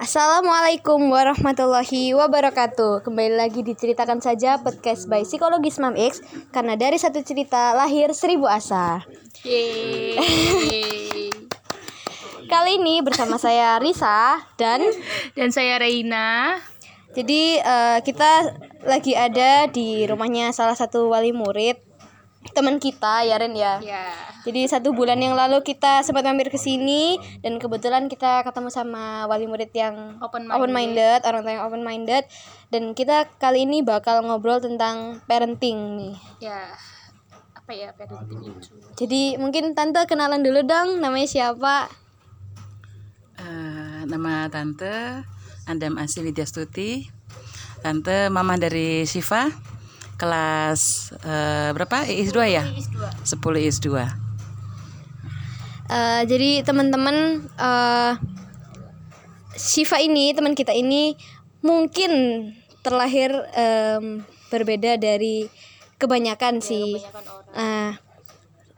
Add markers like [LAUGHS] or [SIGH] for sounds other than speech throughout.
Assalamualaikum warahmatullahi wabarakatuh Kembali lagi diceritakan saja podcast by Psikologis Mam X Karena dari satu cerita lahir seribu asa Yeay. [LAUGHS] Kali ini bersama saya Risa dan Dan saya Reina. Jadi eh, kita lagi ada di rumahnya salah satu wali murid teman kita ya Ren ya Ya. Jadi satu bulan yang lalu kita sempat mampir ke sini dan kebetulan kita ketemu sama wali murid yang Open-minded. open minded, orang tua yang open minded dan kita kali ini bakal ngobrol tentang parenting nih. Ya. Apa ya parenting itu? Jadi mungkin tante kenalan dulu dong, namanya siapa? Eh, nama tante Andam Asi Widyastuti. Tante mama dari Siva kelas eh, berapa? IS 2 ya? 10 IS 2. Eh, jadi teman-teman eh Shiva ini teman kita ini mungkin terlahir em, berbeda dari kebanyakan sih. Eh,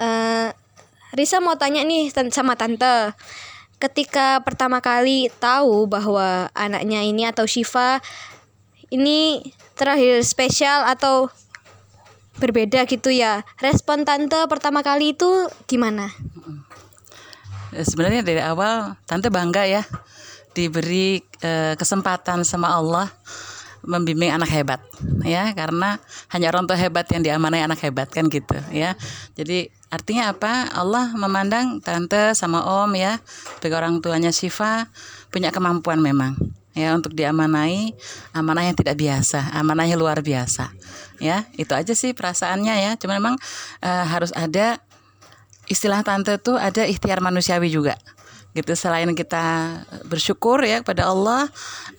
eh, Risa mau tanya nih sama tante. Ketika pertama kali tahu bahwa anaknya ini atau Shiva ini terlahir spesial atau berbeda gitu ya. Respon tante pertama kali itu gimana? Eh, Sebenarnya dari awal tante bangga ya diberi eh, kesempatan sama Allah membimbing anak hebat ya karena hanya orang tua hebat yang diamanai anak hebat kan gitu ya jadi artinya apa Allah memandang tante sama om ya sebagai orang tuanya Syifa punya kemampuan memang ya untuk diamanai amanah yang tidak biasa amanahnya luar biasa ya. Itu aja sih perasaannya ya. Cuma memang eh, harus ada istilah tante tuh ada ikhtiar manusiawi juga gitu. Selain kita bersyukur ya kepada Allah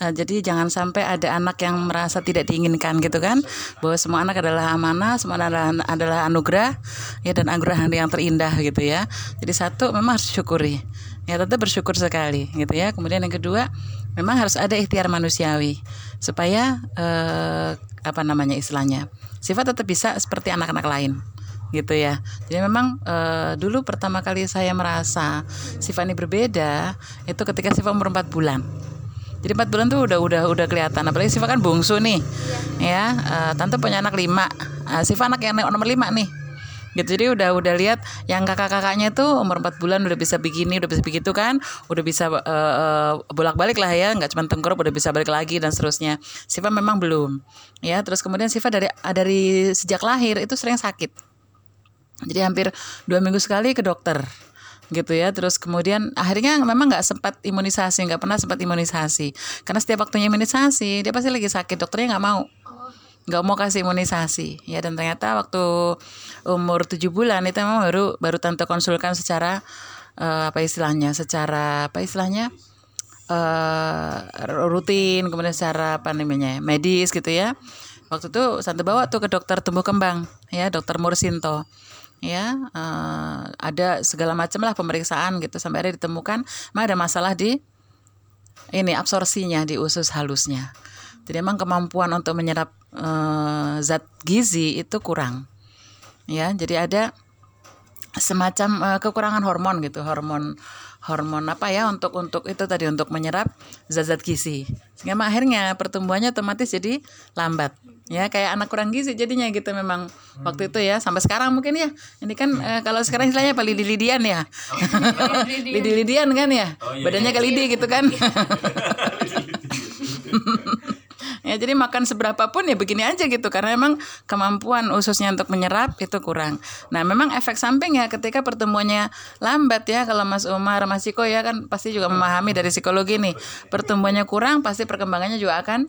eh, jadi jangan sampai ada anak yang merasa tidak diinginkan gitu kan. Bahwa semua anak adalah amanah semua adalah adalah anugerah ya dan anugerah yang terindah gitu ya. Jadi satu memang harus syukuri ya tante bersyukur sekali gitu ya. Kemudian yang kedua memang harus ada ikhtiar manusiawi supaya eh, apa namanya istilahnya sifat tetap bisa seperti anak-anak lain gitu ya. Jadi memang eh, dulu pertama kali saya merasa Siva ini berbeda itu ketika Siva umur 4 bulan. Jadi 4 bulan tuh udah udah udah kelihatan. Apalagi Siva kan bungsu nih, ya. eh, tante punya anak lima. Eh, Siva anak yang nomor lima nih. Gitu. Jadi udah udah lihat yang kakak-kakaknya tuh umur 4 bulan udah bisa begini, udah bisa begitu kan, udah bisa eh, bolak-balik lah ya, nggak cuma tengkurap udah bisa balik lagi dan seterusnya. Siva memang belum. Ya, terus kemudian Siva dari dari sejak lahir itu sering sakit. Jadi hampir dua minggu sekali ke dokter gitu ya. Terus kemudian akhirnya memang nggak sempat imunisasi nggak pernah sempat imunisasi. Karena setiap waktunya imunisasi dia pasti lagi sakit dokternya nggak mau nggak mau kasih imunisasi. Ya dan ternyata waktu umur tujuh bulan itu memang baru baru tante konsulkan secara eh, apa istilahnya secara apa istilahnya eh rutin kemudian secara apa namanya medis gitu ya. Waktu itu tante bawa tuh ke dokter tumbuh kembang ya dokter Mursinto. Ya eh, ada segala macam lah pemeriksaan gitu sampai akhirnya ditemukan memang ada masalah di ini absorpsinya di usus halusnya jadi emang kemampuan untuk menyerap eh, zat gizi itu kurang. Ya jadi ada semacam eh, kekurangan hormon gitu hormon hormon apa ya untuk untuk itu tadi untuk menyerap zat-zat gizi. Sehingga akhirnya pertumbuhannya otomatis jadi lambat. Ya kayak anak kurang gizi jadinya gitu memang waktu itu ya sampai sekarang mungkin ya. Ini kan eh, kalau sekarang istilahnya apa lidi-lidian ya? [LAUGHS] Lidi-lidian kan ya? Badannya kayak lidi gitu kan [LAUGHS] [LAUGHS] ya jadi makan seberapa pun ya begini aja gitu karena memang kemampuan ususnya untuk menyerap itu kurang. Nah memang efek samping ya ketika pertumbuhannya lambat ya kalau Mas Umar Mas Ciko ya kan pasti juga memahami dari psikologi nih. Pertumbuhannya kurang pasti perkembangannya juga akan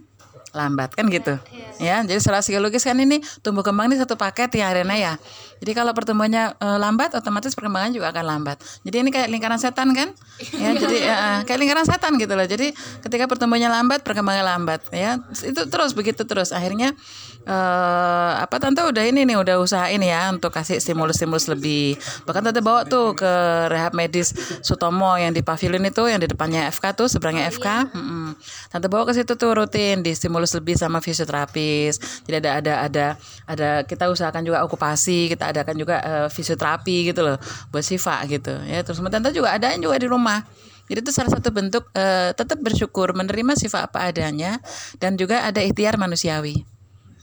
lambat kan gitu. Ya jadi secara psikologis kan ini tumbuh kembang ini satu paket ya Rena ya jadi kalau pertumbuhannya eh, lambat otomatis perkembangan juga akan lambat. Jadi ini kayak lingkaran setan kan? Ya [LAUGHS] jadi eh, kayak lingkaran setan gitu loh. Jadi ketika pertumbuhannya lambat perkembangannya lambat ya. Itu terus begitu terus. Akhirnya eh apa tante udah ini nih udah usahain ya untuk kasih stimulus-stimulus lebih. Bahkan tante bawa tuh ke rehab medis Sutomo yang di pavilion itu yang di depannya FK tuh seberangnya FK Mm-mm. tante bawa ke situ tuh rutin di stimulus lebih sama fisioterapis. Jadi ada ada ada ada kita usahakan juga okupasi kita adakan juga eh, fisioterapi gitu loh buat Siva gitu ya terus tante juga adain juga di rumah Jadi itu salah satu bentuk eh, tetap bersyukur, menerima sifat apa adanya dan juga ada ikhtiar manusiawi.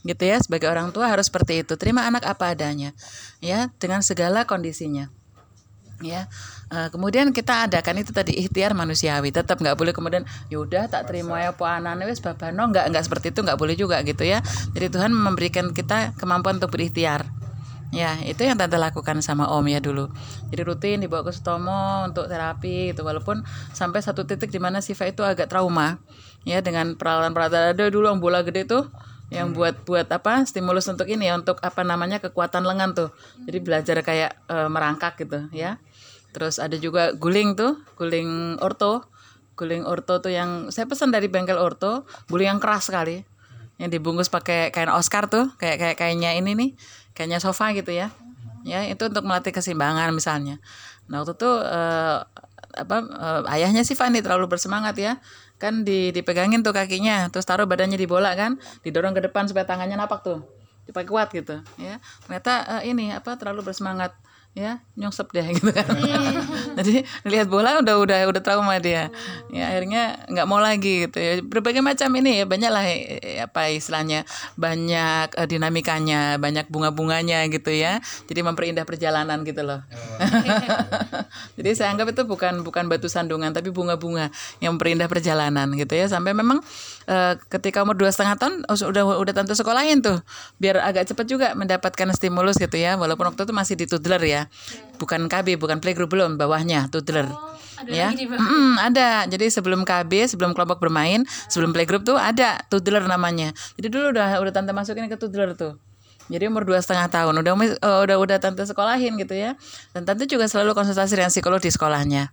Gitu ya, sebagai orang tua harus seperti itu. Terima anak apa adanya. Ya, dengan segala kondisinya. Ya. Eh, kemudian kita adakan itu tadi ikhtiar manusiawi. Tetap nggak boleh kemudian yaudah tak terima ya po anane wis babano nggak nggak seperti itu nggak boleh juga gitu ya. Jadi Tuhan memberikan kita kemampuan untuk berikhtiar. Ya, itu yang tante lakukan sama Om ya dulu. Jadi rutin dibawa ke Sutomo untuk terapi gitu walaupun sampai satu titik di mana Siva itu agak trauma ya dengan peralatan-peralatan ada dulu yang bola gede tuh yang buat buat apa stimulus untuk ini ya untuk apa namanya kekuatan lengan tuh. Jadi belajar kayak eh, merangkak gitu ya. Terus ada juga guling tuh, guling orto. Guling orto tuh yang saya pesan dari bengkel orto, guling yang keras sekali yang dibungkus pakai kain Oscar tuh kayak kayak kayaknya ini nih kayaknya sofa gitu ya. Ya itu untuk melatih keseimbangan misalnya. Nah waktu itu eh, apa eh, ayahnya sih Fani terlalu bersemangat ya. Kan di dipegangin tuh kakinya terus taruh badannya di bola kan didorong ke depan supaya tangannya napak tuh dipakai kuat gitu ya. Ternyata eh, ini apa terlalu bersemangat ya nyungsep deh [LAUGHS] gitu kan. Jadi lihat bola udah udah udah trauma dia. Ya akhirnya nggak mau lagi gitu ya. Berbagai macam ini ya banyak lah eh, apa istilahnya banyak eh, dinamikanya banyak bunga-bunganya gitu ya. Jadi memperindah perjalanan gitu loh. [LAUGHS] Jadi saya anggap itu bukan bukan batu sandungan tapi bunga-bunga yang memperindah perjalanan gitu ya. Sampai memang eh, ketika umur dua setengah tahun oh, udah udah tentu sekolahin tuh. Biar agak cepat juga mendapatkan stimulus gitu ya. Walaupun waktu itu masih di toddler ya bukan KB bukan playgroup belum bawahnya toddler. Ya? Mm-mm, ada. Jadi sebelum KB sebelum kelompok bermain sebelum playgroup tuh ada toddler namanya. Jadi dulu udah udah tante masukin ke toddler tuh. Jadi umur dua setengah tahun. Udah eh, udah udah tante sekolahin gitu ya. Dan tante juga selalu konsultasi dengan psikolog di sekolahnya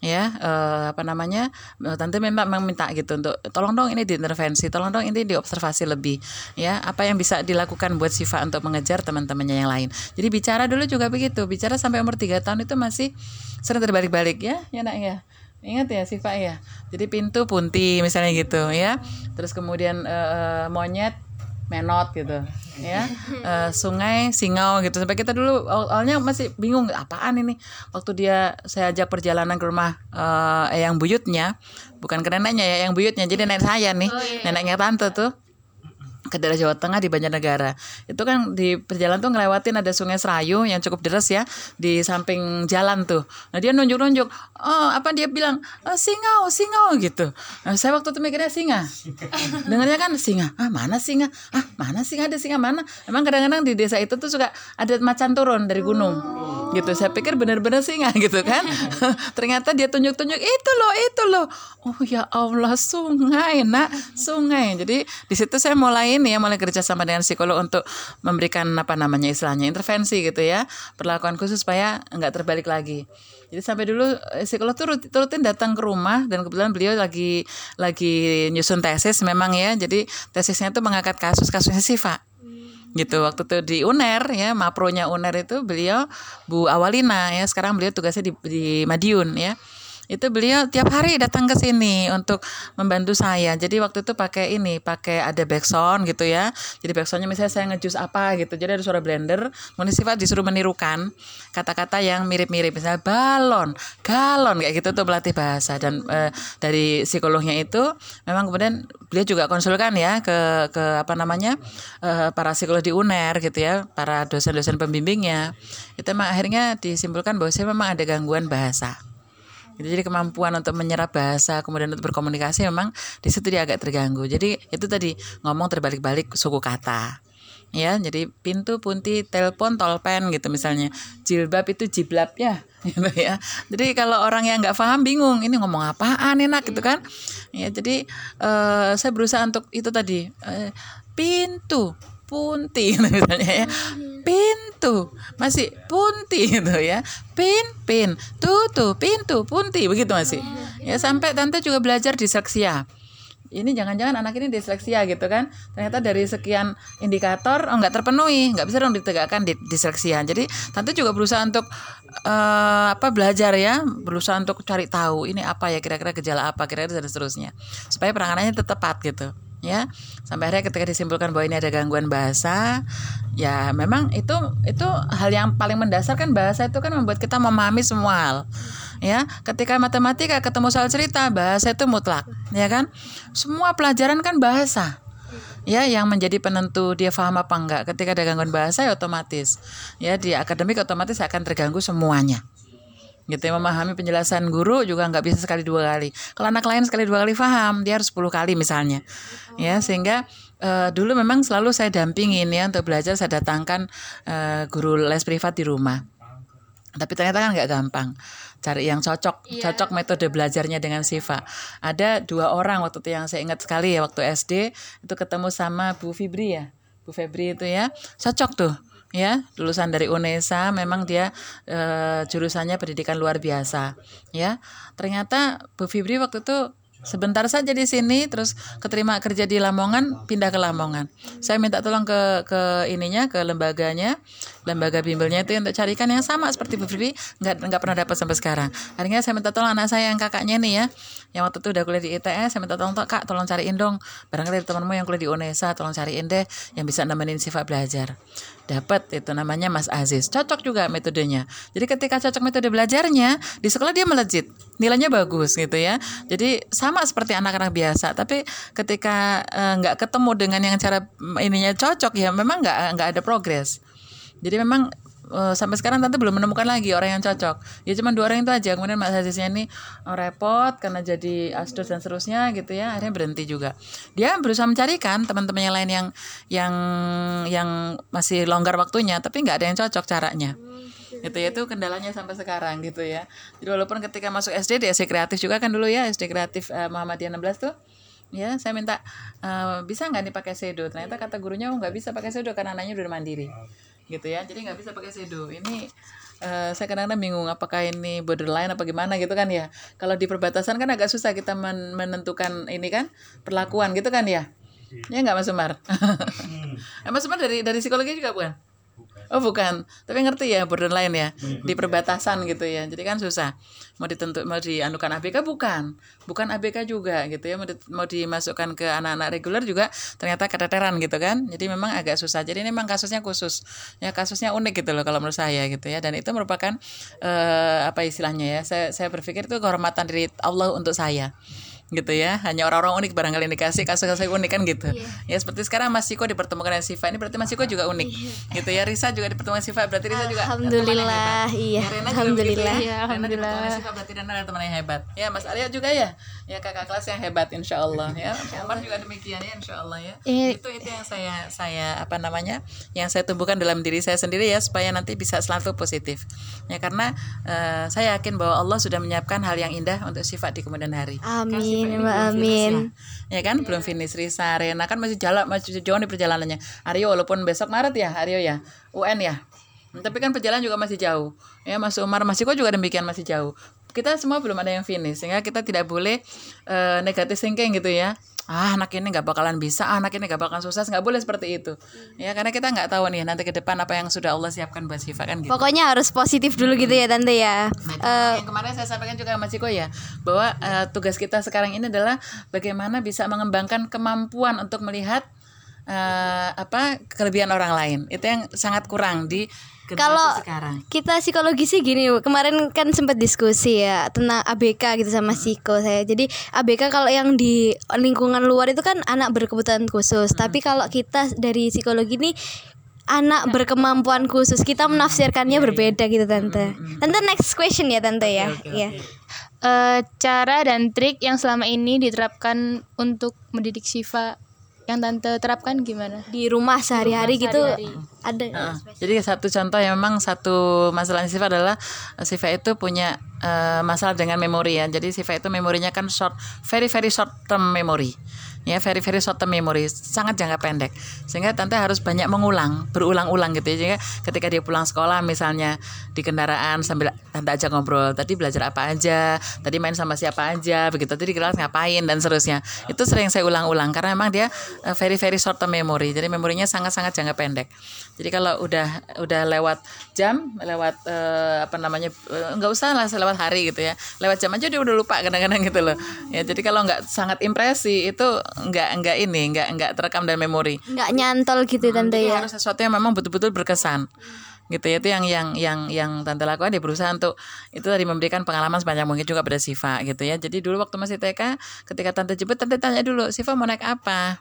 ya eh, apa namanya eh, tante memang minta gitu untuk tolong dong ini diintervensi tolong dong ini diobservasi lebih ya apa yang bisa dilakukan buat Siva untuk mengejar teman-temannya yang lain jadi bicara dulu juga begitu bicara sampai umur tiga tahun itu masih sering terbalik-balik ya ya nak ya Ingat ya Siva ya. Jadi pintu punti misalnya gitu ya. Terus kemudian eh, monyet menot gitu ya. Eh, sungai singau gitu. Sampai kita dulu aw- awalnya masih bingung apaan ini? Waktu dia saya ajak perjalanan ke rumah eh, yang buyutnya bukan ke neneknya ya yang buyutnya. Jadi nenek saya nih neneknya tante tuh ke daerah Jawa Tengah di Banjarnegara. Itu kan di perjalanan tuh ngelewatin ada Sungai Serayu yang cukup deras ya di samping jalan tuh. Nah dia nunjuk-nunjuk, oh apa dia bilang "Eh, singau, singau gitu. Nah, saya waktu itu mikirnya singa. Dengarnya kan singa. Ah mana singa? Ah mana singa ada singa mana? Emang kadang-kadang di desa itu tuh suka ada macan turun dari gunung. Gitu. Saya pikir benar-benar singa [LAUGHS] gitu kan. [LAUGHS] Ternyata dia tunjuk-tunjuk itu loh, itu loh. Oh ya Allah, sungai, Nak, sungai. Jadi di situ saya mulai ini ya, mulai kerja sama dengan psikolog untuk memberikan apa namanya istilahnya intervensi gitu ya, perlakuan khusus supaya nggak terbalik lagi. Jadi sampai dulu eh, psikolog tuh rutin, rutin datang ke rumah dan kebetulan beliau lagi lagi nyusun tesis memang ya. Jadi tesisnya tuh mengangkat kasus-kasusnya Siva gitu waktu itu di UNER ya mapronya UNER itu beliau Bu Awalina ya sekarang beliau tugasnya di, di Madiun ya itu beliau tiap hari datang ke sini untuk membantu saya. Jadi waktu itu pakai ini pakai ada backsound gitu ya. Jadi backsoundnya misalnya saya ngejus apa gitu. Jadi ada suara blender kemudian sifat disuruh menirukan kata-kata yang mirip-mirip. Misalnya balon galon kayak gitu tuh melatih bahasa. Dan eh, dari psikolognya itu memang kemudian beliau juga konsulkan ya ke ke apa namanya eh, para psikolog di UNER gitu ya para dosen-dosen pembimbingnya. Itu memang akhirnya disimpulkan bahwa saya memang ada gangguan bahasa Gitu, Jadi kemampuan untuk menyerap bahasa kemudian untuk berkomunikasi memang di situ dia agak terganggu. Jadi itu tadi ngomong terbalik-balik suku kata. Ya, jadi pintu, punti, telepon, tolpen gitu misalnya. Jilbab itu jiblab ya, [LAUGHS] gitu ya. Jadi kalau orang yang nggak paham bingung, ini ngomong apaan enak gitu kan? Ya, jadi eh, saya berusaha untuk itu tadi eh, pintu, punti gitu misalnya ya. Pintu masih punti gitu ya. Pin pin tutu pintu punti begitu masih. Ya sampai tante juga belajar disleksia. Ini jangan-jangan anak ini disleksia gitu kan. Ternyata dari sekian indikator oh, nggak terpenuhi. Nggak bisa dong ditegakkan di disleksia. Jadi tante juga berusaha untuk eh, apa belajar ya. Berusaha untuk cari tahu ini apa ya kira-kira gejala apa kira-kira dan seterusnya. Supaya penanganannya tetap tepat gitu ya. Sampai akhirnya ketika disimpulkan bahwa ini ada gangguan bahasa ya memang itu itu hal yang paling mendasar kan bahasa itu kan membuat kita memahami semua hal ya. Ketika matematika ketemu soal cerita bahasa itu mutlak ya kan. Semua pelajaran kan bahasa ya yang menjadi penentu dia paham apa enggak. Ketika ada gangguan bahasa ya otomatis ya di akademik otomatis akan terganggu semuanya gitu ya memahami penjelasan guru juga nggak bisa sekali dua kali. Kalau anak lain sekali dua kali paham dia harus 10 kali misalnya. Ya sehingga eh, dulu memang selalu saya dampingin ya untuk belajar saya datangkan eh, guru les privat di rumah. Tapi ternyata kan nggak gampang cari yang cocok cocok metode belajarnya dengan Siva. Ada dua orang waktu itu yang saya ingat sekali ya waktu SD itu ketemu sama Bu Fibri ya Bu Febri itu ya. Cocok tuh ya lulusan dari UNESA memang dia eh, jurusannya pendidikan luar biasa. Ya ternyata Bu Fibri waktu itu sebentar saja di sini terus keterima kerja di Lamongan pindah ke Lamongan. Saya minta tolong ke ke ininya ke lembaganya lembaga bimbelnya itu untuk carikan yang sama seperti Bu Fibri nggak nggak pernah dapat sampai sekarang. Akhirnya saya minta tolong anak saya yang kakaknya nih ya yang waktu itu udah kuliah di ITS saya minta tolong kak tolong cariin dong. Barangkali temanmu yang kuliah di UNESA tolong cariin deh yang bisa nemenin sifat belajar dapat itu namanya Mas Aziz. Cocok juga metodenya. Jadi ketika cocok metode belajarnya di sekolah dia melejit. Nilainya bagus gitu ya. Jadi sama seperti anak-anak biasa tapi ketika eh, nggak ketemu dengan yang cara mm, ininya cocok ya memang nggak nggak ada progres. Jadi memang eh, sampai sekarang tante belum menemukan lagi orang yang cocok. Ya cuma dua orang itu aja. Kemudian Mas Aziznya ini eh, repot karena jadi asdos dan seterusnya gitu ya. Akhirnya berhenti juga. Dia berusaha mencarikan teman-teman yang lain yang yang yang masih longgar waktunya, tapi nggak ada yang cocok caranya. Gitu ya itu kendalanya sampai sekarang gitu ya. Jadi walaupun ketika masuk SD di SD kreatif juga kan dulu ya SD kreatif eh, Muhammadiyah 16 tuh ya saya minta eh, bisa nggak nih pakai sedo ternyata kata gurunya oh nggak bisa pakai sedo karena anaknya udah mandiri gitu ya. Jadi nggak bisa pakai sedo ini eh, saya kadang-kadang bingung apakah ini borderline apa gimana gitu kan ya. Kalau di perbatasan kan agak susah kita men- menentukan ini kan perlakuan gitu kan ya. Ya nggak Mas Umar? [LAUGHS] Eh, Mas Umar dari dari psikologi juga bukan [LAUGHS] Oh bukan, tapi ngerti ya borderline ya di perbatasan gitu ya. Jadi kan susah mau ditentu mau dianukan ABK bukan, bukan ABK juga gitu ya. Mau, di- mau dimasukkan ke anak-anak reguler juga ternyata keteteran gitu kan. Jadi memang agak susah. Jadi ini memang kasusnya khusus, ya kasusnya unik gitu loh kalau menurut saya gitu ya. Dan itu merupakan eh, apa istilahnya ya? Saya saya berpikir itu kehormatan dari Allah untuk saya gitu ya. Hanya orang-orang unik barangkali yang dikasih kasus-kasus unik kan gitu. Ya seperti sekarang Mas Siko dipertemukan dengan Siva. Ini berarti Mas Siko juga unik gitu ya. Risa juga dipertemukan Siva. Berarti Risa juga Alhamdulillah, iya. Ya, Rena Alhamdulillah. Iya, ya. Rena dipertemukan alhamdulillah. Siva berarti Rena adalah teman yang hebat. Ya Mas Arya juga ya. Ya kakak kelas yang hebat insya Allah ya. [LAUGHS] Umar juga demikian ya insya Allah ya. Iya. itu itu yang saya saya apa namanya yang saya tumbuhkan dalam diri saya sendiri ya supaya nanti bisa selalu positif. Ya karena eh, saya yakin bahwa Allah sudah menyiapkan hal yang indah untuk sifat di kemudian hari. Kan Amin, Mbak, amin. ya. ya kan belum finish Risa Rena kan masih jalan masih jauh nih perjalanannya. Aryo walaupun besok Maret ya Aryo ya. UN ya. Hmm, tapi kan perjalanan juga masih jauh. Ya Mas Umar Mas Iko juga demikian masih jauh. Kita semua belum ada yang finish sehingga kita tidak boleh eh, negatif thinking gitu ya ah anak ini nggak bakalan bisa ah, anak ini nggak bakalan sukses. Nggak boleh seperti itu. Ya karena kita nggak tahu nih nanti ke depan apa yang sudah Allah siapkan buat Siva kan gitu. Pokoknya harus positif dulu gitu ya tante ya. Nah, Eh, yang kemarin saya sampaikan juga sama Ciko ya bahwa eh, tugas kita sekarang ini adalah bagaimana bisa mengembangkan kemampuan untuk melihat eh, apa kelebihan orang lain. Itu yang sangat kurang di Kalau sekarang. kita psikologi sih gini kemarin kan sempat diskusi ya tentang ABK gitu sama Siko saya. Jadi ABK kalau yang di lingkungan luar itu kan anak berkebutuhan khusus. Tapi kalau kita dari psikologi ini anak berkemampuan khusus. Kita menafsirkannya berbeda gitu tante. Tante next question ya tante ya. ya Eh, cara dan trik yang selama ini diterapkan untuk mendidik Shiva yang tante terapkan gimana? di rumah sehari-hari gitu ada Heeh. Jadi satu contoh yang memang satu masalah Siva adalah eh, Siva itu punya eh, masalah dengan memori ya. Jadi Siva itu memorinya kan short, very very short term memory. Ya, very very short term memory, sangat jangka pendek. Sehingga tante harus banyak mengulang, berulang-ulang gitu ya. Sehingga ketika dia pulang sekolah misalnya di kendaraan sambil tante ajak ngobrol, tadi belajar apa aja, tadi main sama siapa aja, begitu tadi di kelas ngapain dan seterusnya. Itu sering saya ulang-ulang karena memang dia eh, very very short term memory. Jadi memorinya sangat-sangat jangka pendek. Jadi kalau udah udah lewat jam, lewat eh, apa namanya eh, nggak usah lah lewat hari gitu ya, lewat jam aja dia udah lupa kadang-kadang gitu loh. Ya jadi kalau nggak sangat impresi itu nggak nggak ini nggak nggak terekam dan memori. nggak nyantol gitu tante Jadi ya? harus sesuatu yang memang betul-betul berkesan. Gitu ya itu yang yang yang yang tante lakukan dia berusaha untuk itu tadi memberikan pengalaman sebanyak mungkin juga pada Siva gitu ya. Jadi dulu waktu masih TK ketika tante jemput tante tanya dulu Siva mau naik apa?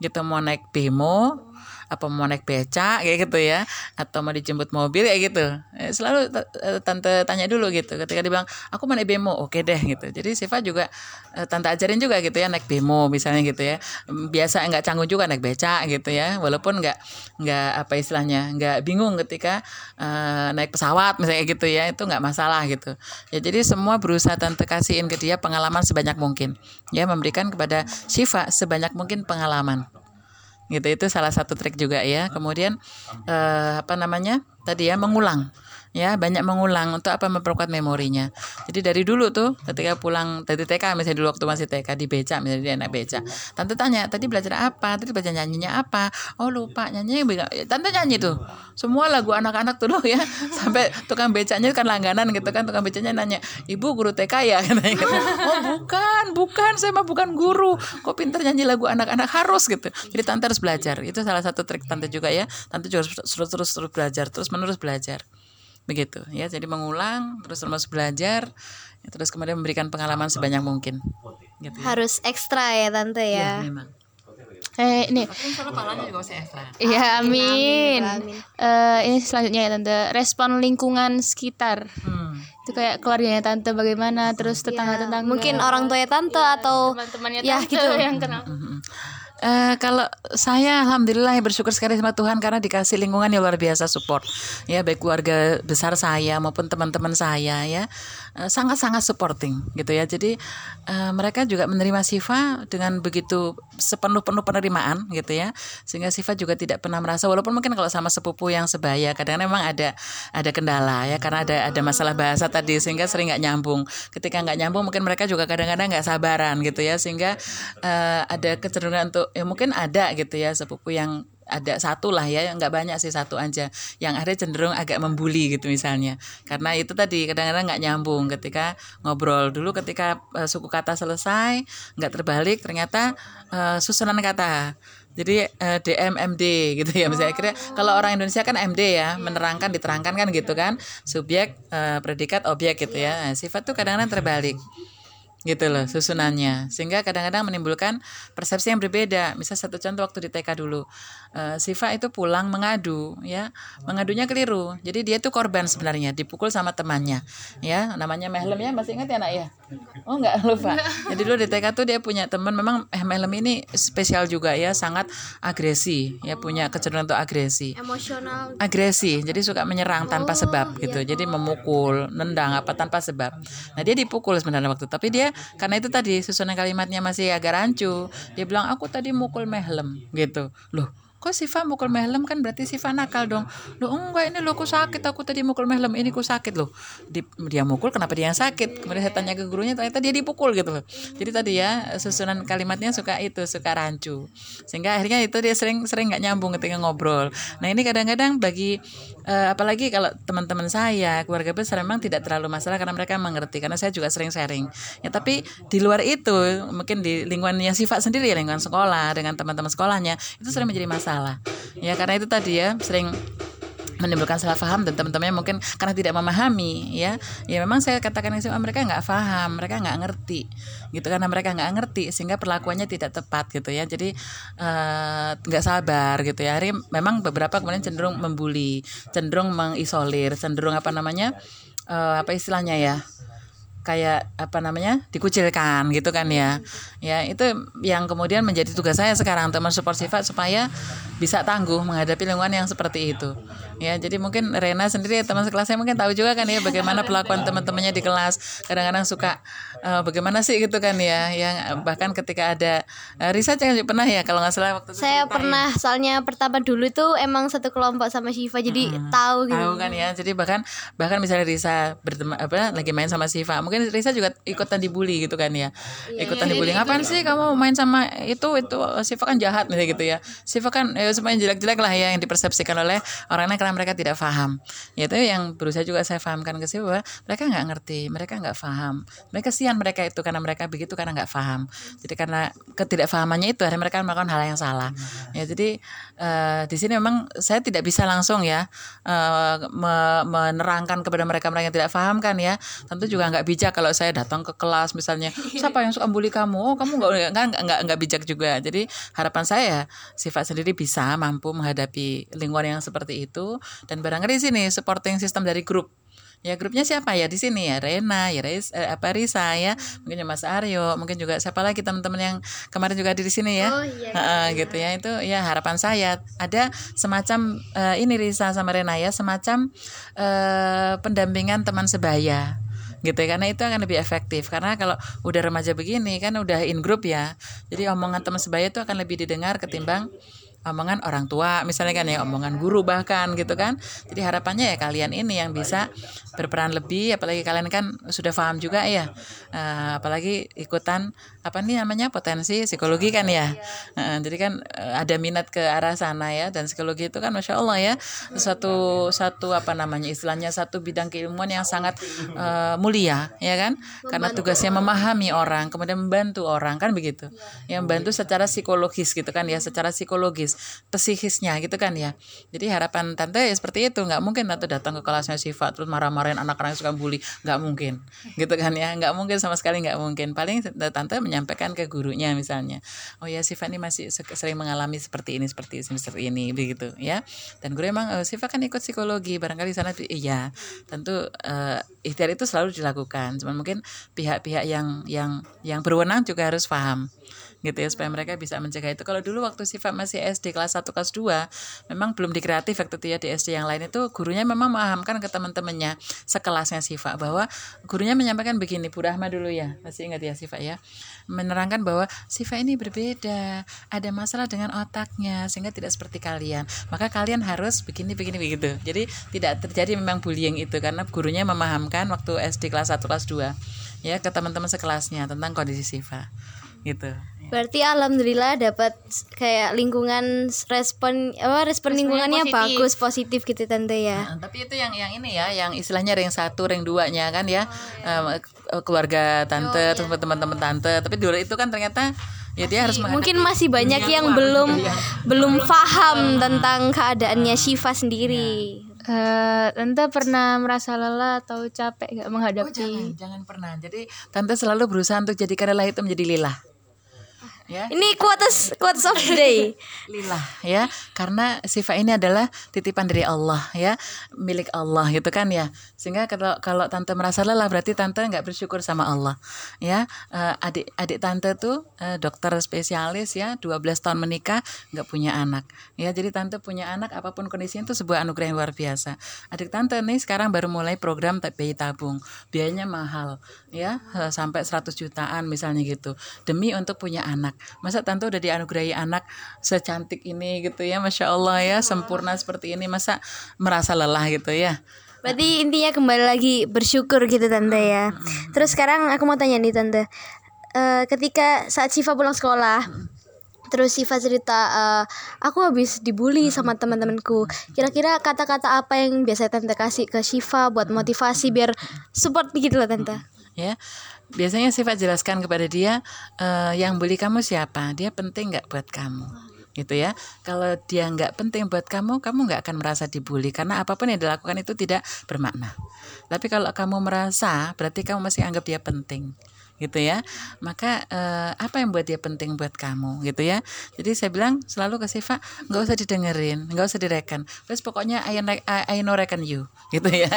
Gitu mau naik bemo apa mau naik beca kayak gitu ya. Atau mau dijemput mobil kayak gitu. Eh, selalu eh, tante tanya dulu gitu. Ketika dia bilang aku mau naik bemo oke deh gitu. Jadi Siva juga eh, tante ajarin juga gitu ya naik bemo misalnya gitu ya. Biasa nggak canggung juga naik beca gitu ya. Walaupun nggak nggak apa istilahnya nggak bingung ketika eh, naik pesawat misalnya gitu ya itu nggak masalah gitu. Ya jadi semua berusaha tante kasihin ke dia pengalaman sebanyak mungkin. Ya memberikan kepada Siva sebanyak mungkin pengalaman gitu itu salah satu trik juga ya. Kemudian eh, apa namanya? Tadi ya mengulang ya banyak mengulang untuk apa memperkuat memorinya. Jadi dari dulu tuh ketika pulang dari TK misalnya dulu waktu masih TK di beca misalnya dia anak beca tante tanya tadi belajar apa? Tadi belajar nyanyinya apa? Oh lupa nyanyi tante nyanyi tuh. Semua lagu anak-anak tuh loh ya. [LAUGHS] Sampai tukang becanya kan langganan gitu kan tukang becanya nanya ibu guru TK ya? [LAUGHS] Gitu. oh bukan bukan saya mah bukan guru. Kok pinter nyanyi lagu anak-anak? Harus gitu. Jadi tante harus belajar. Itu salah satu trik tante juga ya. Tante juga harus terus terus terus belajar terus menerus belajar begitu. Ya jadi mengulang terus terus belajar ya, terus kemudian memberikan pengalaman sebanyak mungkin. Gitu ya, harus ekstra ya tante ya? Ya memang. Eh ini. Masih ekstra. Iya amin. amin. Eh, ini selanjutnya ya tante. Respon lingkungan sekitar. Hmm. itu kayak keluarganya tante bagaimana terus tetangga tetangga mungkin orang tuanya tante atau teman-temannya ya tante gitu. yang kenal. Eh, kalau saya alhamdulillah ya bersyukur sekali sama Tuhan karena dikasih lingkungan yang luar biasa support. Ya baik keluarga besar saya maupun teman-teman saya ya sangat-sangat supporting gitu ya. Jadi eh, mereka juga menerima Siva dengan begitu sepenuh-penuh penerimaan gitu ya. Sehingga Siva juga tidak pernah merasa walaupun mungkin kalau sama sepupu yang sebaya kadang memang ada ada kendala ya karena ada ada masalah bahasa tadi sehingga sering nggak nyambung. Ketika nggak nyambung mungkin mereka juga kadang-kadang nggak sabaran gitu ya. Sehingga eh, ada kecenderungan untuk ya mungkin ada gitu ya sepupu yang ada satu lah ya nggak banyak sih satu aja. Yang akhirnya cenderung agak membuli gitu misalnya. Karena itu tadi kadang-kadang nggak nyambung. Ketika ngobrol dulu ketika eh, suku kata selesai nggak terbalik ternyata eh, susunan kata. Jadi eh, DM MD gitu ya. Misalnya kira kalau orang Indonesia kan MD ya menerangkan diterangkan kan gitu kan. Subjek eh, predikat objek gitu ya. Nah, sifat tuh kadang-kadang terbalik gitu loh susunannya. Sehingga kadang-kadang menimbulkan persepsi yang berbeda. Misal satu contoh waktu di TK dulu eh, Siva itu pulang mengadu ya. Mengadunya keliru. Jadi dia tuh korban sebenarnya dipukul sama temannya ya. Namanya Mehlem ya masih ingat ya nak ya? Oh nggak [LAUGHS] lupa. Jadi dulu di TK tuh dia punya teman memang eh, Mehlem ini spesial juga ya sangat agresi ya punya kecenderungan untuk agresi. Emosional. Agresi jadi suka menyerang tanpa sebab gitu. Jadi memukul nendang apa tanpa sebab. Nah dia dipukul sebenarnya waktu tapi dia karena itu tadi susunan kalimatnya masih agak rancu dia bilang aku tadi mukul mehlem gitu. Loh kok Siva mukul mehlem kan berarti Siva nakal dong. Loh enggak ini loh aku sakit. Aku tadi mukul mehlem ini aku sakit loh. Di- dia mukul kenapa dia yang sakit? Kemudian saya tanya ke gurunya ternyata dia dipukul gitu loh. Jadi tadi ya susunan kalimatnya suka itu suka rancu. Sehingga akhirnya itu dia sering sering nggak nyambung ketika ngobrol. Nah ini kadang-kadang bagi eh, apalagi kalau teman-teman saya keluarga besar memang tidak terlalu masalah karena mereka mengerti karena saya juga sering sharing. Ya tapi di luar itu mungkin di lingkungannya sifat sendiri ya lingkungan sekolah dengan teman-teman sekolahnya itu sering menjadi masalah ya karena itu tadi ya sering menimbulkan salah paham dan teman-temannya mungkin karena tidak memahami ya. Ya memang saya katakan itu mereka nggak paham mereka nggak ngerti gitu. Karena mereka nggak ngerti sehingga perlakuannya tidak tepat gitu ya. Jadi eh, nggak sabar gitu ya. Hari memang beberapa kemudian cenderung membuli cenderung mengisolir cenderung apa namanya eh, apa istilahnya ya kayak apa namanya dikucilkan gitu kan ya. Ya itu yang kemudian menjadi tugas saya sekarang teman support sifat supaya bisa tangguh menghadapi lingkungan yang seperti itu. Ya jadi mungkin Rena sendiri teman sekelas saya mungkin tahu juga kan ya bagaimana perlakuan teman-temannya di kelas. Kadang-kadang suka eh, bagaimana sih gitu kan ya yang bahkan ketika ada uh, Risa jangan pernah ya kalau nggak salah waktu itu saya cerita ya. pernah soalnya pertama dulu itu emang satu kelompok sama Shiva jadi tahu gitu. tahu kan ya jadi bahkan bahkan misalnya Risa berteman apa lagi main sama Siva mungkin mungkin Risa juga ikutan dibully gitu kan ya. Ikutan dibully. ngapain sih kamu main sama itu itu Siva kan jahat misalnya gitu ya. Siva kan ya, semuanya jelek-jelek lah ya yang dipersepsikan oleh orang lain karena mereka tidak paham ya itu yang berusaha juga saya pahamkan ke Siva bahwa mereka nggak ngerti mereka nggak paham mereka kesian mereka itu karena mereka begitu karena nggak paham jadi karena ketidakpahamannya itu akhirnya mereka melakukan hal yang salah. Ya jadi eh, di sini memang saya tidak bisa langsung ya me- menerangkan kepada mereka mereka yang tidak paham kan ya. Tentu juga nggak bijak kalau saya datang ke kelas misalnya. Siapa yang suka bully kamu? Oh kamu nggak nggak nggak nggak bijak juga. Jadi harapan saya sifat sendiri bisa mampu menghadapi lingkungan yang seperti itu. Dan barangkali di sini supporting system dari grup. Ya grupnya siapa? Ya di sini ya Rena, ya Ris, eh, apa Risa ya, mungkin ya Mas Aryo, mungkin juga siapa lagi teman-teman yang kemarin juga ada di sini ya, Oh, iya, Heeh, gitu ya. Itu ya harapan saya. Ada semacam eh, ini Risa sama Rena ya semacam eh, pendampingan teman sebaya gitu ya karena itu akan lebih efektif. Karena kalau udah remaja begini kan udah in group ya jadi omongan teman sebaya itu akan lebih didengar ketimbang omongan orang tua misalnya kan ya omongan guru bahkan gitu kan. Jadi harapannya ya kalian ini yang bisa berperan lebih apalagi kalian kan sudah paham juga ya Eh, apalagi ikutan apa nih namanya? Potensi psikologi kan ya? Eh, jadi kan eh, ada minat ke arah sana ya dan psikologi itu kan masya Allah ya satu satu apa namanya istilahnya satu bidang keilmuan yang sangat eh, mulia ya kan? Karena tugasnya memahami orang kemudian membantu orang kan begitu? Yang membantu secara psikologis gitu kan ya secara psikologis psikisnya gitu kan ya. Jadi harapan tante ya seperti itu nggak mungkin tante datang ke kelasnya sifat terus marah-marahin anak-anak suka bully nggak mungkin gitu kan ya? Nggak mungkin sama sekali nggak mungkin. Paling tante menyampaikan ke gurunya misalnya oh ya Siva ini masih se- sering mengalami seperti ini seperti ini seperti ini begitu ya. Dan guru emang eh, Siva kan ikut psikologi barangkali sana tuh, iya tentu eh, ikhtiar itu selalu dilakukan cuman mungkin pihak-pihak yang yang yang berwenang juga harus paham gitu ya supaya mereka bisa mencegah itu. Kalau dulu waktu Siva masih SD kelas 1 kelas 2 memang belum dikreatif waktu itu ya di SD yang lain. Itu gurunya memang memahamkan ke teman-temannya sekelasnya Siva bahwa gurunya menyampaikan begini Bu Rahma dulu ya. Masih ingat ya Siva ya? Menerangkan bahwa Siva ini berbeda ada masalah dengan otaknya sehingga tidak seperti kalian. Maka kalian harus begini begini begitu. Jadi tidak terjadi memang bullying itu karena gurunya memahamkan waktu SD kelas 1 kelas 2 ya ke teman-teman sekelasnya tentang kondisi Siva gitu Berarti alhamdulillah dapat kayak lingkungan respon apa respon lingkungannya positif. bagus positif gitu tante ya. Nah, tapi itu yang yang ini ya, yang istilahnya ring satu, ring duanya kan ya, Em, ke- keluarga tante, terus teman-teman tante. Tapi dulu itu kan ternyata ya dia harus Mungkin masih banyak yang belum belum paham tentang keadaannya Shiva sendiri. Eh, tante pernah merasa lelah atau capek gak Oh, menghadapi jangan, jangan pernah. Jadi tante selalu berusaha untuk jadikan lelah itu menjadi lillah. Ya. Ini quotes quotes of the day. [LAUGHS] lillah ya. Karena sifat ini adalah titipan dari Allah ya. Milik Allah gitu kan ya. Sehingga kalau kalau tante merasa lelah berarti tante nggak bersyukur sama Allah ya. Eh, adik adik tante tuh eh, dokter spesialis ya. 12 tahun menikah nggak punya anak ya. Jadi tante punya anak apa pun kondisinya itu sebuah anugerah yang luar biasa. Adik tante nih sekarang baru mulai program bayi tabung. Biayanya mahal ya sampai 100 jutaan misalnya gitu demi untuk punya anak masa tante udah dianugerahi anak secantik ini gitu ya masya Allah ya sempurna seperti ini masa merasa lelah gitu ya Berarti intinya kembali lagi bersyukur gitu tante ya. Terus sekarang aku mau tanya nih tante. Eh, ketika saat Shiva pulang sekolah, terus Shiva cerita, eh, aku habis dibully sama teman-temanku. Kira-kira kata-kata apa yang biasa tante kasih ke Shiva buat motivasi biar support gitu loh tante. Ya. Biasanya sifat jelaskan kepada dia eh, yang bully kamu siapa? Dia penting nggak buat kamu? Gitu ya. Kalau dia nggak penting buat kamu kamu nggak akan merasa dibully. Karena apa pun yang dilakukan itu tidak bermakna. Tapi kalau kamu merasa berarti kamu masih anggap dia penting gitu ya maka eh, apa yang buat dia penting buat kamu gitu ya jadi saya bilang selalu ke Siva nggak usah didengerin nggak usah direken terus pokoknya I, I, I know reckon you [LAUGHS] gitu ya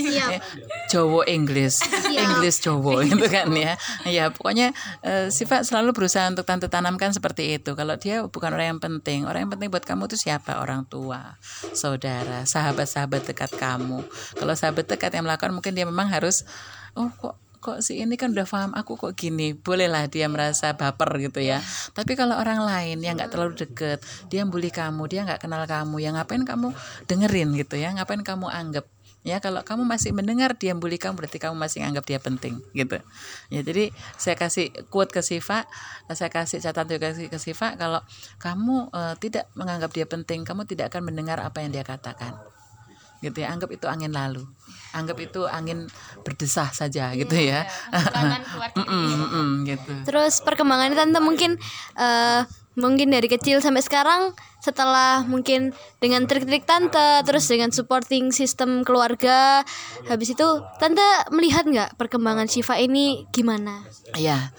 Siap. [LAUGHS] Jowo English, English Jowo [LAUGHS] gitu kan ya. Ya pokoknya eh, sifat selalu berusaha untuk tante tanamkan seperti itu. Kalau dia bukan orang yang penting, orang yang penting buat kamu itu siapa? Orang tua, saudara, sahabat-sahabat dekat kamu. Kalau sahabat dekat yang melakukan mungkin dia memang harus oh kok kok si ini kan udah paham aku kok gini? Bolehlah dia merasa baper gitu ya. Tapi kalau orang lain yang nggak terlalu deket dia bully kamu dia nggak kenal kamu yang ngapain kamu dengerin gitu ya? Ngapain kamu anggap? Ya kalau kamu masih mendengar dia bully kamu berarti kamu masih anggap dia penting gitu. Ya jadi saya kasih quote ke Siva saya kasih catatan juga ke Siva kalau kamu eh, tidak menganggap dia penting kamu tidak akan mendengar apa yang dia katakan gitu ya anggap itu angin lalu. Anggap itu angin berdesah saja gitu ya. Mm-mm, mm-mm, gitu. Terus perkembangannya tante mungkin eh, mungkin dari kecil sampai sekarang setelah mungkin dengan trik-trik tante terus dengan supporting sistem keluarga habis itu tante melihat nggak perkembangan Shiva ini gimana? Ya,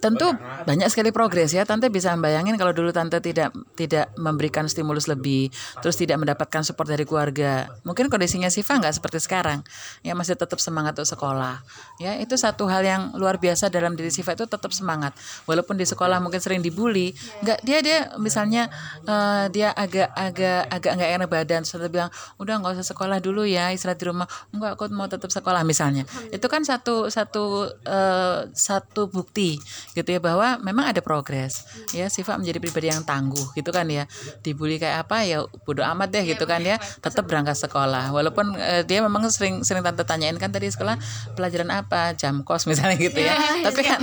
tentu banyak sekali progres ya. Tante bisa membayangin kalau dulu tante tidak tidak memberikan stimulus lebih, terus tidak mendapatkan support dari keluarga. Mungkin kondisinya Siva nggak seperti sekarang. Ya masih tetap semangat untuk sekolah. Ya itu satu hal yang luar biasa dalam diri Siva itu tetap semangat. Walaupun di sekolah mungkin sering dibully, nggak dia dia misalnya eh, dia agak agak agak nggak enak badan, tante bilang udah nggak usah sekolah dulu ya istirahat di rumah. Enggak, aku mau tetap sekolah misalnya. Itu kan satu satu eh, satu bukti gitu ya bahwa memang ada progres. Ya Siva menjadi pribadi yang tangguh gitu kan ya. Dibully kayak apa ya bodo amat deh gitu kan ya. tetap berangkat sekolah. Walaupun eh, dia memang sering sering tante tanyain kan tadi sekolah pelajaran apa? Jam kos [LAUGHS] misalnya gitu ya. Tapi kan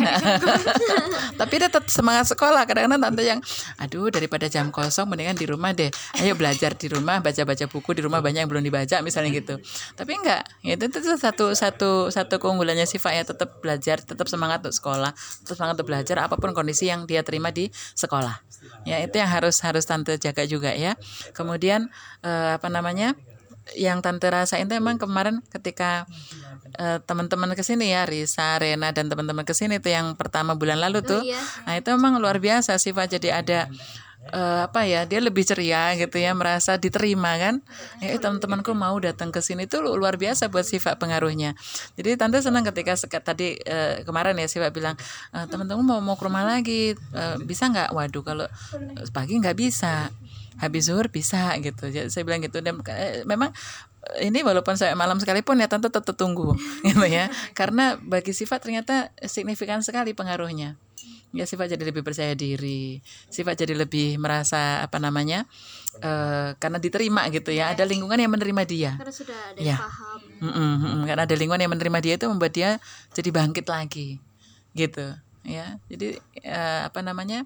[LAUGHS] tapi dia tetap semangat sekolah. Kadang-kadang tante yang aduh daripada jam kosong mendingan di rumah deh. Ayo belajar di rumah baca-baca buku di rumah banyak yang belum dibaca misalnya gitu. Tapi enggak. Ya itu, itu satu satu satu keunggulannya Siva ya. Tetap belajar tetap semangat untuk sekolah tetap semangat untuk belajar apa pun kondisi yang dia terima di sekolah. Ya itu yang harus harus tante jaga juga ya. Kemudian eh, apa namanya yang tante rasain itu emang kemarin ketika eh, teman-teman ke sini ya Risa, Rena dan teman-teman ke sini tuh yang pertama bulan lalu tuh, iya. nah itu emang luar biasa sih Pak. Jadi ada eh, apa ya dia lebih ceria gitu ya merasa diterima kan? Ya eh, teman-temanku mau datang ke sini. Tuh lu- luar biasa buat sifat pengaruhnya. Jadi tante senang ketika seka- tadi eh, kemarin ya sifat bilang "Eh, teman-teman mau mau ke rumah lagi. Eh, bisa nggak? Waduh kalau pagi nggak bisa. Habis zuhur bisa gitu. Jadi saya bilang gitu. Dan eh, memang ini walaupun saya malam sekalipun ya tante tetap tunggu [LAUGHS] gitu ya. Karena bagi sifat ternyata signifikan sekali pengaruhnya ya sifat jadi lebih percaya diri sifat jadi lebih merasa apa namanya eh karena diterima gitu ya ada lingkungan yang menerima dia Karena sudah ada Ya. paham. Mm-mm, mm-mm. karena ada lingkungan yang menerima dia itu membuat dia jadi bangkit lagi gitu ya jadi eh, apa namanya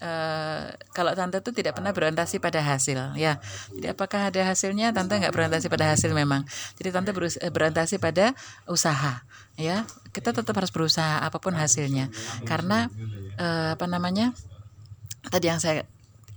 eh, kalau tante tuh tidak pernah berorientasi pada hasil ya. Jadi apakah ada hasilnya? Tante nggak berorientasi pada hasil memang. Jadi tante eh, berorientasi pada usaha ya. Kita tetap harus berusaha apa pun hasilnya. Karena eh, apa namanya tadi yang saya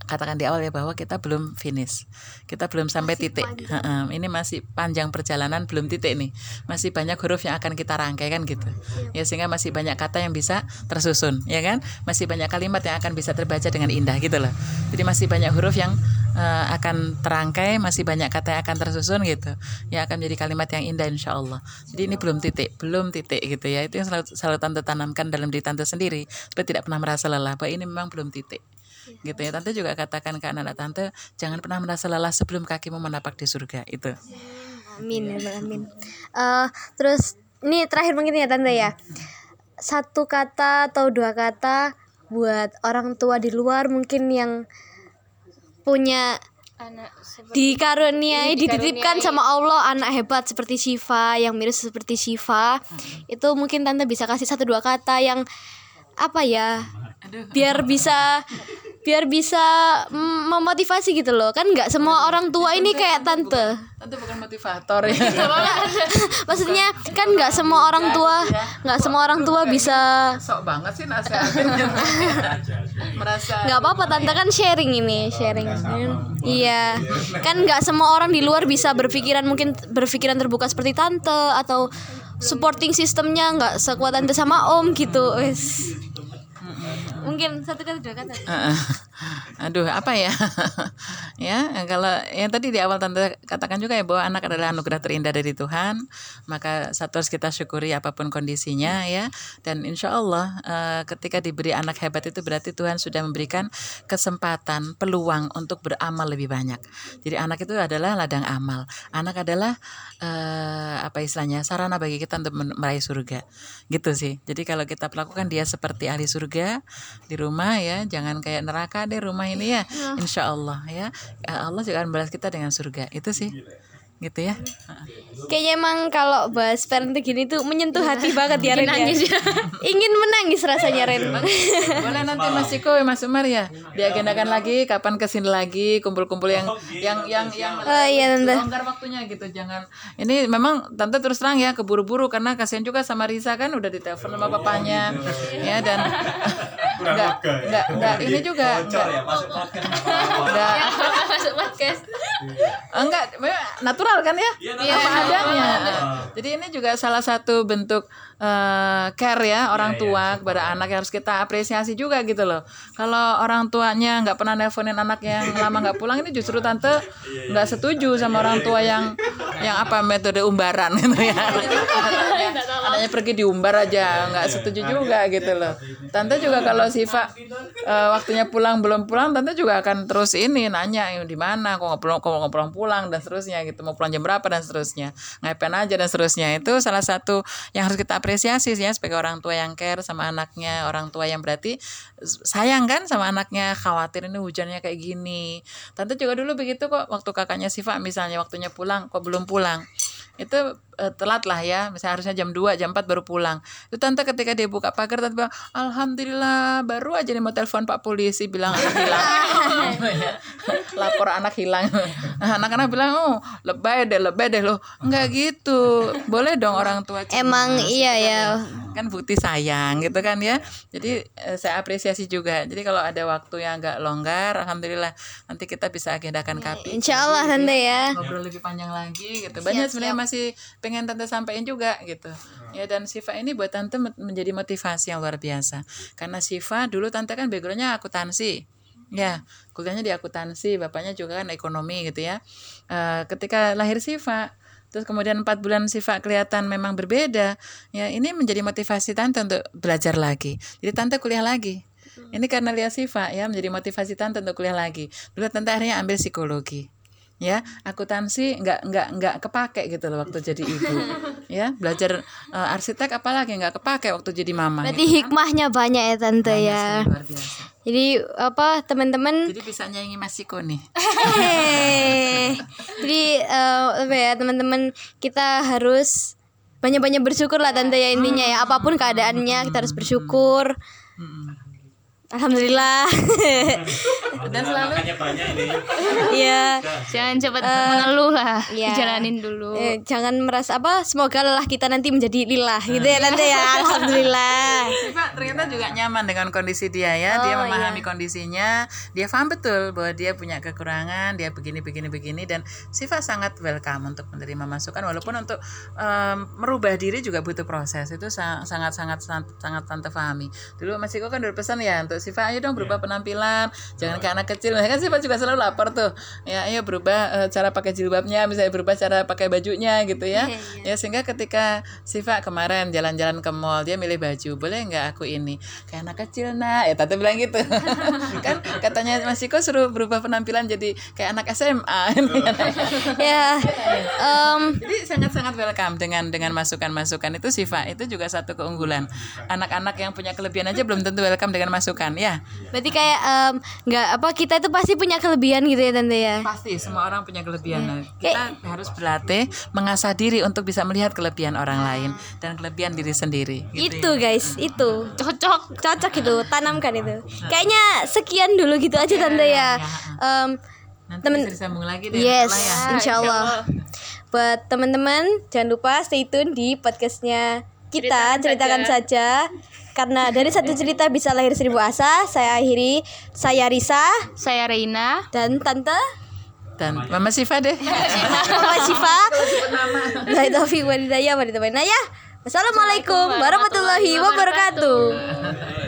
katakan di awal ya bahwa kita belum finish. Kita belum sampai titik. Heeh, ini masih panjang perjalanan belum titik nih. Masih banyak huruf yang akan kita rangkai kan gitu. Ya sehingga masih banyak kata yang bisa tersusun ya kan? Masih banyak kalimat yang akan bisa terbaca dengan indah gitu loh. Jadi masih banyak huruf yang eh, akan terangkai masih banyak kata yang akan tersusun gitu. Yang akan menjadi kalimat yang indah insya Allah jadi ini belum titik belum titik gitu ya. Itu yang selalu, selalu tante tanamkan dalam diri tante sendiri supaya tidak pernah merasa lelah bahwa ini memang belum titik gitu ya. Tante juga katakan ke anak-anak tante jangan pernah merasa lelah sebelum kakimu menapak di surga. Itu. Amin, ya, amin. Eh, terus ini terakhir mungkin ya tante ya. Satu kata atau dua kata buat orang tua di luar mungkin yang punya anak dikaruniai dititipkan sama Allah anak hebat seperti Shiva yang mirip seperti Shiva. Itu mungkin tante bisa kasih satu dua kata yang apa ya biar bisa biar bisa memotivasi gitu loh. Kan nggak semua orang tua ini kayak tante. tante bukan motivator ya. [LAUGHS] Maksudnya kan nggak semua orang tua nggak semua orang tua bisa sok banget sih nasihatin. [LAUGHS] Merasa nggak apa-apa tante kan sharing ini sharing. iya. Kan nggak semua orang di luar bisa berpikiran mungkin berpikiran terbuka seperti tante atau supporting sistemnya nggak sekuat tante sama om gitu. Wes mungkin satu kata dua kata. Aduh, apa ya? [LAUGHS] ya, kalau yang tadi di awal tante katakan juga ya bahwa anak adalah anugerah terindah dari Tuhan, maka satu harus kita syukuri apa pun kondisinya ya. Dan insya Allah eh, ketika diberi anak hebat itu berarti Tuhan sudah memberikan kesempatan, peluang untuk beramal lebih banyak. Jadi anak itu adalah ladang amal. Anak adalah eh, apa istilahnya sarana bagi kita untuk meraih surga, gitu sih. Jadi kalau kita perlakukan dia seperti ahli surga di rumah ya, jangan kayak neraka deh rumah ini ya, insya Allah ya. Eh, Allah juga akan membalas kita dengan surga. Itu sih, gitu ya. Kayaknya emang kalau bahas parenting gini tuh menyentuh hati banget ya Ren ya. Ingin menangis rasanya Ren. boleh nanti Mas Ciko Mas Umar ya diagendakan lagi kapan ke sini lagi kumpul-kumpul yang yang yang yang Oh iya tante. longgar waktunya gitu. Jangan. Ini memang tante terus terang ya keburu-buru karena kasihan juga sama Risa kan udah ditelepon sama papanya. Ya dan [LAUGHS] enggak enggak enggak ini juga enggak enggak Masuk podcast. enggak memang natural kan ya? Apa adanya. jadi ini juga salah satu bentuk eh, care ya orang tua kepada anak yang harus kita apresiasi juga gitu loh. Kalau orang tuanya nggak pernah nelponin anak yang lama nggak pulang ini justru tante nggak setuju sama orang tua yang yang apa metode umbaran gitu ya. Anaknya, anaknya pergi diumbar aja nggak setuju juga gitu loh. tante juga kalau Siva eh, waktunya pulang belum pulang tante juga akan terus ini nanya "Eh, di mana? Kok nggak pulang kok nggak pulang pulang? Dan seterusnya gitu. Mau pulang jam berapa dan seterusnya. Ngapain aja dan seterusnya. Itu salah satu yang harus kita apresiasi sih ya sebagai orang tua yang care sama anaknya orang tua yang berarti sayang kan sama anaknya khawatir ini hujannya kayak gini. Tante juga dulu begitu kok waktu kakaknya Siva misalnya waktunya pulang kok belum pulang. Itu eh, telat lah ya. Misalnya harusnya jam 2 jam 4 baru pulang. Itu tante ketika dia buka pagar tante bilang alhamdulillah baru aja nih mau telepon pak polisi bilang anak hilang [LAUGHS] [LAUGHS] lapor anak hilang. Anak-anak bilang oh lebay deh lebay deh lo nggak gitu. Boleh dong orang tua cemas. Emang iya ya. kan. Bukti sayang gitu kan ya. Jadi eh, saya apresiasi juga. Jadi kalau ada waktu yang agak longgar alhamdulillah nanti kita bisa agendakan kapi Insya Allah tante ya. ngobrol lebih panjang lagi gitu. Banyak sebenarnya masih pengen tante sampaikan juga gitu. Ya dan Siva ini buat tante menjadi motivasi yang luar biasa. Karena Siva dulu tante kan backgroundnya akuntansi. Ya kuliahnya di akuntansi bapaknya juga kan ekonomi gitu ya. Eh, ketika lahir Siva terus kemudian empat bulan Siva kelihatan memang berbeda ya ini menjadi motivasi tante untuk belajar lagi. Jadi tante kuliah lagi. Ini karena lihat Siva ya menjadi motivasi tante untuk kuliah lagi. Dulu tante akhirnya ambil psikologi ya akuntansi nggak nggak nggak kepake gitu loh waktu jadi ibu [LAUGHS] ya belajar eh, arsitek apalagi nggak kepake waktu jadi mama Berarti hikmahnya banyak ya tante ya. luar biasa Jadi apa teman-teman jadi bisa nyanyi Mas Siko nih. [LAUGHS] Jadi eh, apa ya teman-teman kita harus banyak-banyak bersyukur lah tante ya intinya ya apa pun keadaannya kita harus bersyukur. Alhamdulillah. dan selalu Iya. Jangan cepat mengeluh lah. iya. Dijalanin dulu. Eh, jangan merasa apa semoga lelah kita nanti menjadi lillah gitu ya tante ya. [LAUGHS] Alhamdulillah. Siva ternyata juga nyaman dengan kondisi dia ya dia Oh, memahami kondisinya dia paham betul bahwa dia punya kekurangan dia begini begini begini dan Siva sangat welcome untuk menerima masukan walaupun untuk em, merubah diri juga butuh proses itu sa- sangat sangat sangat sangat tante pahami dulu Mas Iko kan udah pesan ya untuk Siva ayo dong berubah penampilan. Jangan kayak anak kecil. Kan Siva juga selalu lapor tuh. Ya ayo berubah eh, cara pakai jilbabnya misalnya berubah cara pakai bajunya gitu ya. Ya sehingga ketika Siva kemarin jalan-jalan ke mall dia milih baju boleh nggak aku ini? Kayak anak kecil nak. Ya tante bilang gitu. [LAUGHS] Kan katanya Mas Iko suruh berubah penampilan jadi kayak anak SMA [LAUGHS] ya. em, jadi sangat-sangat welcome dengan dengan masukan-masukan itu Siva. Itu juga satu keunggulan. Anak-anak yang punya kelebihan aja belum tentu welcome dengan masukan ya berarti kayak em, nggak apa kita itu pasti punya kelebihan gitu ya tante ya. pasti semua orang punya kelebihan Nah, kita harus berlatih mengasah diri untuk bisa melihat kelebihan orang lain dan kelebihan diri sendiri gitu Itu guys, itu. Cocok. Cocok itu, tanamkan itu. Kayaknya sekian dulu gitu aja tante ya. Em, nanti Temen- bisa disambung lagi deh yes, ya insya Allah. Buat teman-teman jangan lupa stay tune di podcastnya kita ceritakan, saja. Karena dari satu cerita bisa lahir seribu asa. Saya akhiri, saya Risa Saya Reina. dan Tante dan Mama Siva deh [LAUGHS] Mama Syifa. Dari Taufik Walidaya, Walidaya. Nah ya, Wassalamualaikum warahmatullahi wabarakatuh.